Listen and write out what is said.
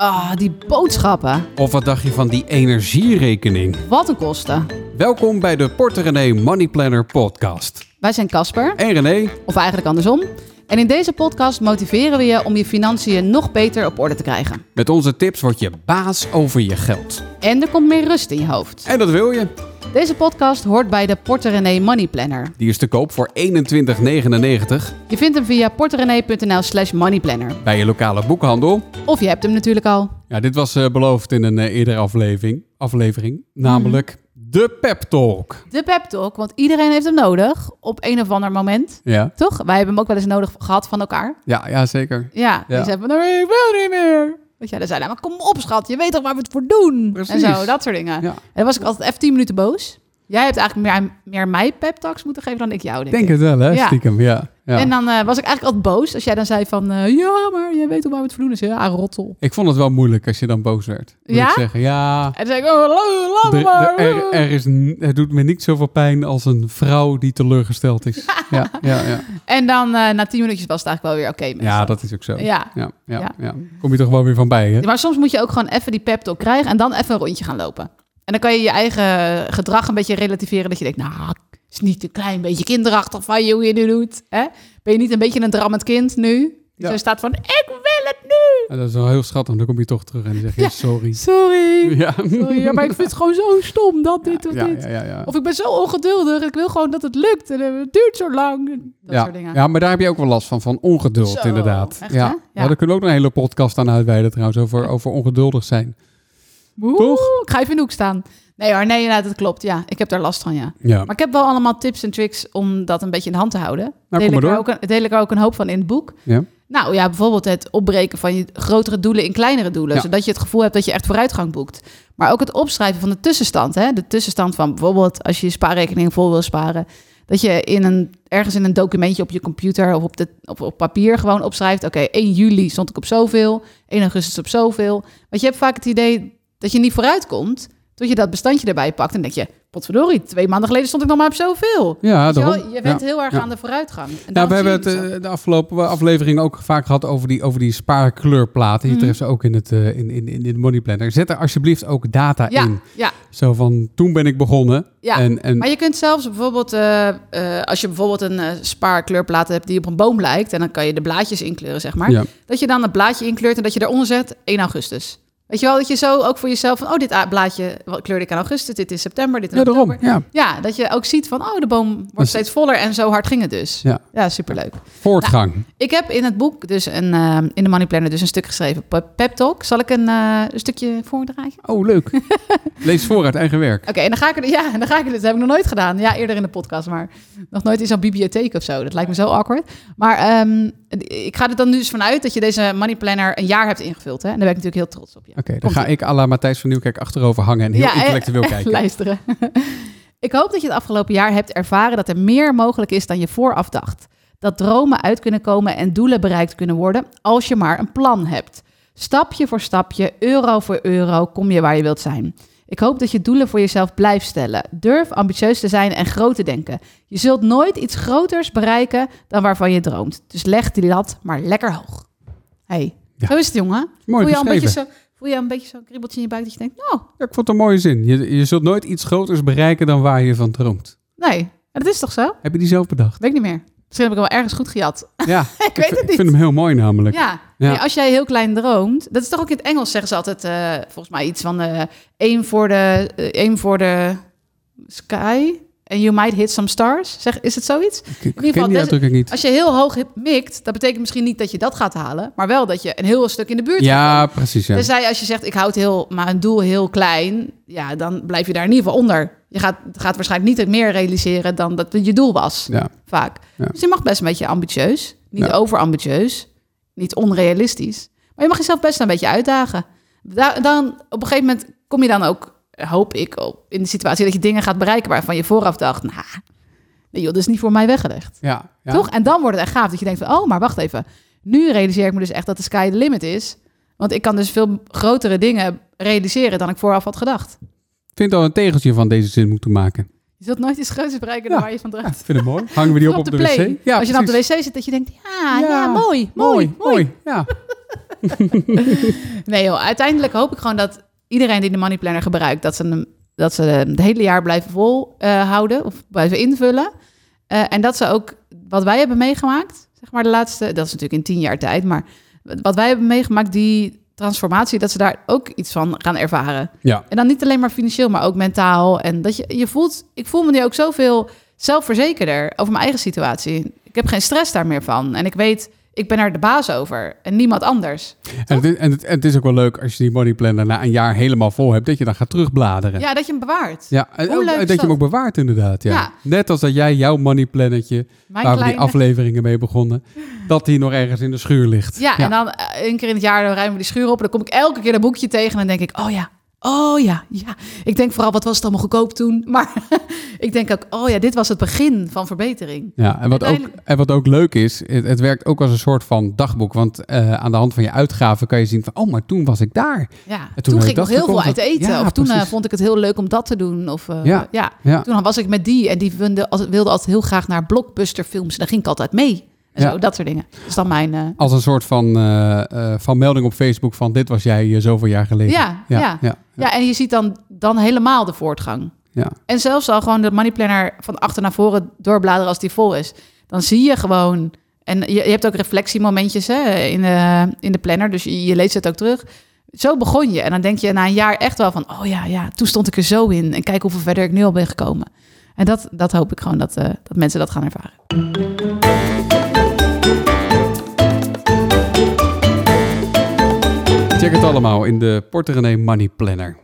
Ah, die boodschappen. Of wat dacht je van die energierekening? Wat een kosten. Welkom bij de Porter René Money Planner podcast. Wij zijn Casper, En René, of eigenlijk andersom. En in deze podcast motiveren we je om je financiën nog beter op orde te krijgen. met onze tips word je baas over je geld. En er komt meer rust in je hoofd. En dat wil je. Deze podcast hoort bij de Porter René Money Planner. Die is te koop voor 21,99 Je vindt hem via porterenee.nl slash moneyplanner. bij je lokale boekhandel. Of je hebt hem natuurlijk al. Ja, dit was eh, beloofd in een eh, eerdere aflevering, aflevering, namelijk de Pep Talk. De pep talk, want iedereen heeft hem nodig op een of ander moment. Ja, Toch? Wij hebben hem ook wel eens nodig gehad van elkaar. ja, ja zeker. Ja, die Ja. zeggen van, "Nee, ik wil niet meer. Weet je, dan zei hij, maar kom op schat, je weet toch waar we het voor doen? Precies. En zo, dat soort dingen. Ja. En dan was ik altijd even 10 minuten boos. Jij hebt eigenlijk meer, meer mij pep talks moeten geven dan ik jou, denk Denk ik. het wel, hè? Ja. Stiekem, ja. ja. En dan eh, was ik eigenlijk altijd boos als jij dan zei van... eh, ja, maar jij weet toch waar we het voor doen? Dus ja, rottel. Ik vond het wel moeilijk als je dan boos werd. Moet Ja? ik zeggen, ja. En dan zei ik, oh, la- laat De- maar. de- er, er is, het doet me niet zoveel pijn als een vrouw die teleurgesteld is. ja, ja, ja. En dan eh, na 10 minuutjes was het eigenlijk wel weer oké. ja, meestal. dat is ook zo. Ja. Ja, ja, Ja. ja. Kom je toch wel weer van bij, hè? Maar soms moet je ook gewoon even die pep talk krijgen en dan even een rondje gaan lopen. En dan kan je je eigen gedrag een beetje relativeren. Dat je denkt, nou, het is niet een klein beetje kinderachtig van je hoe je nu doet. Hè? Ben je niet een beetje een drammend kind nu? Die Ja. zo staat van, ik wil het nu. Ja, dat is wel heel schattig. Dan kom je toch terug en dan zeg je Ja. sorry. Sorry. Ja. Sorry, ja, maar ik vind het gewoon zo stom dat dit of ja, dit. ja, ja, ja. Of ik ben zo ongeduldig. Ik wil gewoon dat het lukt. En het duurt zo lang. Dat ja. soort dingen. ja, maar daar heb je ook wel last van, van ongeduld Zo, inderdaad. echt, ja. Ja. Ja. daar kunnen we ook nog een hele podcast aan uitweiden trouwens, over, over ongeduldig zijn. Oeh, Toch? Ik ga even in de hoek staan. Nee hoor, nee, inderdaad, dat klopt. Ja, ik heb daar last van, ja. Ja, Maar ik heb wel allemaal tips en tricks om dat een beetje in de hand te houden. Nou, deel, kom ik er ook een, deel ik er ook een hoop van in het boek. ja. Nou ja, bijvoorbeeld het opbreken van je grotere doelen in kleinere doelen. Ja. Zodat je het gevoel hebt dat je echt vooruitgang boekt. Maar ook het opschrijven van de tussenstand. Hè? De tussenstand van bijvoorbeeld als je je spaarrekening vol wil sparen. Dat je in een, ergens in een documentje op je computer of op, de, op, op papier gewoon opschrijft. Oké, 1 juli stond ik op zoveel. 1 augustus op zoveel. Want je hebt vaak het idee dat je niet vooruit komt. Tot je dat bestandje erbij pakt en denk je... Potverdorie, twee maanden geleden stond ik nog maar op zoveel. Ja, je, daarom. je bent Ja. heel erg Ja. aan de vooruitgang. En daarom we hebben het zo. eh, de afgelopen aflevering ook vaak gehad over die, over die spaarkleurplaten. Je Mhm. treft ze ook in, het, eh, in, in, in de money planner. Zet er alsjeblieft ook data ja, in. ja, Zo van, toen ben ik begonnen. ja. En, en Maar je kunt zelfs bijvoorbeeld, eh, als je bijvoorbeeld een spaarkleurplaat hebt die op een boom lijkt, en dan kan je de blaadjes inkleuren, zeg maar. ja. Dat je dan het blaadje inkleurt en dat je eronder zet 1 augustus. Weet je wel, dat je zo ook voor jezelf van, oh, dit blaadje wat kleurde ik aan augustus, dit is september, dit is ja, daarom. Ja. Ja, dat je ook ziet van, oh, de boom wordt Dus- steeds voller en zo hard ging het dus. Ja. Ja, superleuk. Voortgang. Ik heb in het boek, dus een, eh, in de Money Planner, dus een stuk geschreven, pe- pep talk. Zal ik een, een stukje voordragen? Oh, leuk. Lees voor uit eigen werk. Oké, en dan ga ik er, ja, en dan ga ik er, dat heb ik nog nooit gedaan. Ja, eerder in de podcast, maar nog nooit in zo'n bibliotheek of zo. Dat lijkt me zo awkward. Maar ehm, ik ga er dan dus vanuit dat je deze money planner een jaar hebt ingevuld. Hè? En daar ben ik natuurlijk heel trots op je. Oké, dan ga ik à la Matthijs van Nieuwkerk achterover hangen en heel Ja, eh, intellectueel kijken. Luisteren. ik hoop dat je het afgelopen jaar hebt ervaren dat er meer mogelijk is dan je vooraf dacht. Dat dromen uit kunnen komen en doelen bereikt kunnen worden als je maar een plan hebt. Stapje voor stapje, euro voor euro, kom je waar je wilt zijn. Ik hoop dat je doelen voor jezelf blijft stellen. Durf ambitieus te zijn en groot te denken. Je zult nooit iets groters bereiken dan waarvan je droomt. Dus leg die lat maar lekker hoog. hey, Ja. zo is het, jongen. Mooi voel, je al een beetje zo, voel je al een beetje zo'n kriebeltje in je buik dat je denkt, nou, Ja, ik vond het een mooie zin. Je, je zult nooit iets groters bereiken dan waar je van droomt. nee, dat is toch zo? Heb je die zelf bedacht? Weet ik niet meer. Misschien heb ik hem wel ergens goed gejat. Ja, ik weet het Ik niet. vind hem heel mooi namelijk. Ja, Ja. Nee, als jij heel klein droomt, dat is toch ook in het Engels zeggen ze altijd, eh, volgens mij iets van aim voor de aim voor de sky and you might hit some stars. Zeg, is het zoiets? Ik, ik ieder geval, des- niet. Als je heel hoog mikt, dat betekent misschien niet dat je dat gaat halen, maar wel dat je een heel stuk in de buurt Ja, precies. Ja. Tenzij als je zegt, ik houd heel, maar een doel heel klein, ja, dan blijf je daar in ieder geval onder. Je gaat, gaat waarschijnlijk niet meer realiseren dan dat het je doel was, ja. vaak. Ja. Dus je mag best een beetje ambitieus, niet Ja. overambitieus, niet onrealistisch. Maar je mag jezelf best een beetje uitdagen. Da- dan, op een gegeven moment kom je dan ook, hoop ik, op- in de situatie dat je dingen gaat bereiken waarvan je vooraf dacht, nou, nee joh, dat is niet voor mij weggelegd. Ja, ja. Toch? En dan wordt het echt gaaf dat je denkt van, oh, maar wacht even. Nu realiseer ik me dus echt dat de sky the limit is. Want ik kan dus veel grotere dingen realiseren dan ik vooraf had gedacht. Vind al een tegeltje van deze zin moeten maken. Je zult nooit iets groots bereiken dan Ja. waar je van droomt. ik vind het mooi. Hangen we die op Op de wc? Ja, Als je dan op de wc zit, dat je denkt, ja, ja, Ja. mooi, mooi, mooi. Ja. nee joh, uiteindelijk hoop ik gewoon dat iedereen die de money planner gebruikt, dat ze hem, dat ze het hele jaar blijven volhouden of blijven invullen. Eh, en dat ze ook wat wij hebben meegemaakt, zeg maar de laatste, dat is natuurlijk in tien jaar tijd, maar wat wij hebben meegemaakt, die transformatie, dat ze daar ook iets van gaan ervaren. Ja. En dan niet alleen maar financieel, maar ook mentaal. En dat je, je voelt, ik voel me nu ook zoveel zelfverzekerder over mijn eigen situatie. Ik heb geen stress daar meer van. En ik weet, ik ben er de baas over en niemand anders. En het, is, en, het, en het is ook wel leuk als je die money planner na een jaar helemaal vol hebt, dat je dan gaat terugbladeren. Ja, dat je hem bewaart. Ja, en Hoe ook- leuk is dat je hem dat? ook bewaart inderdaad. Ja. Ja. Net als dat jij jouw money plannetje, Mijn waar we die afleveringen mee begonnen, dat die nog ergens in de schuur ligt. Ja, en dan eh, één keer in het jaar dan ruimen we die schuur op. En dan kom ik elke keer dat boekje tegen en dan denk ik, oh ja, oh ja, ja. Ik denk vooral, wat was het allemaal goedkoop toen? Maar ik denk ook, oh ja, dit was het begin van verbetering. Ja, en wat, ook, en wat ook leuk is, het, het werkt ook als een soort van dagboek. Want eh, aan de hand van je uitgaven kan je zien van, oh, maar toen was ik daar. Ja, toen ging ik nog heel veel uit eten. Ja, of toen eh, vond ik het heel leuk om dat te doen. Of eh, Ja. ja. Ja, toen was ik met die en die wilde, als- wilde altijd heel graag naar blockbusterfilms. En daar ging ik altijd mee. En Ja. zo, dat soort dingen. Dat is dan mijn... eh, als een soort van, eh, eh, van melding op Facebook van, dit was jij zoveel jaar geleden. Ja, ja, ja. ja, ja, en je ziet dan, dan helemaal de voortgang. ja. En zelfs al gewoon de money planner van achter naar voren doorbladeren als die vol is. Dan zie je gewoon... En je, je hebt ook reflectiemomentjes hè, in, de, in de planner. Dus je, je leest het ook terug. Zo begon je. En dan denk je na een jaar echt wel van... Oh ja, ja, toen stond ik er zo in. En kijk hoeveel verder ik nu al ben gekomen. En dat, dat hoop ik gewoon dat, dat mensen dat gaan ervaren. Check het allemaal in de Porte René Money Planner.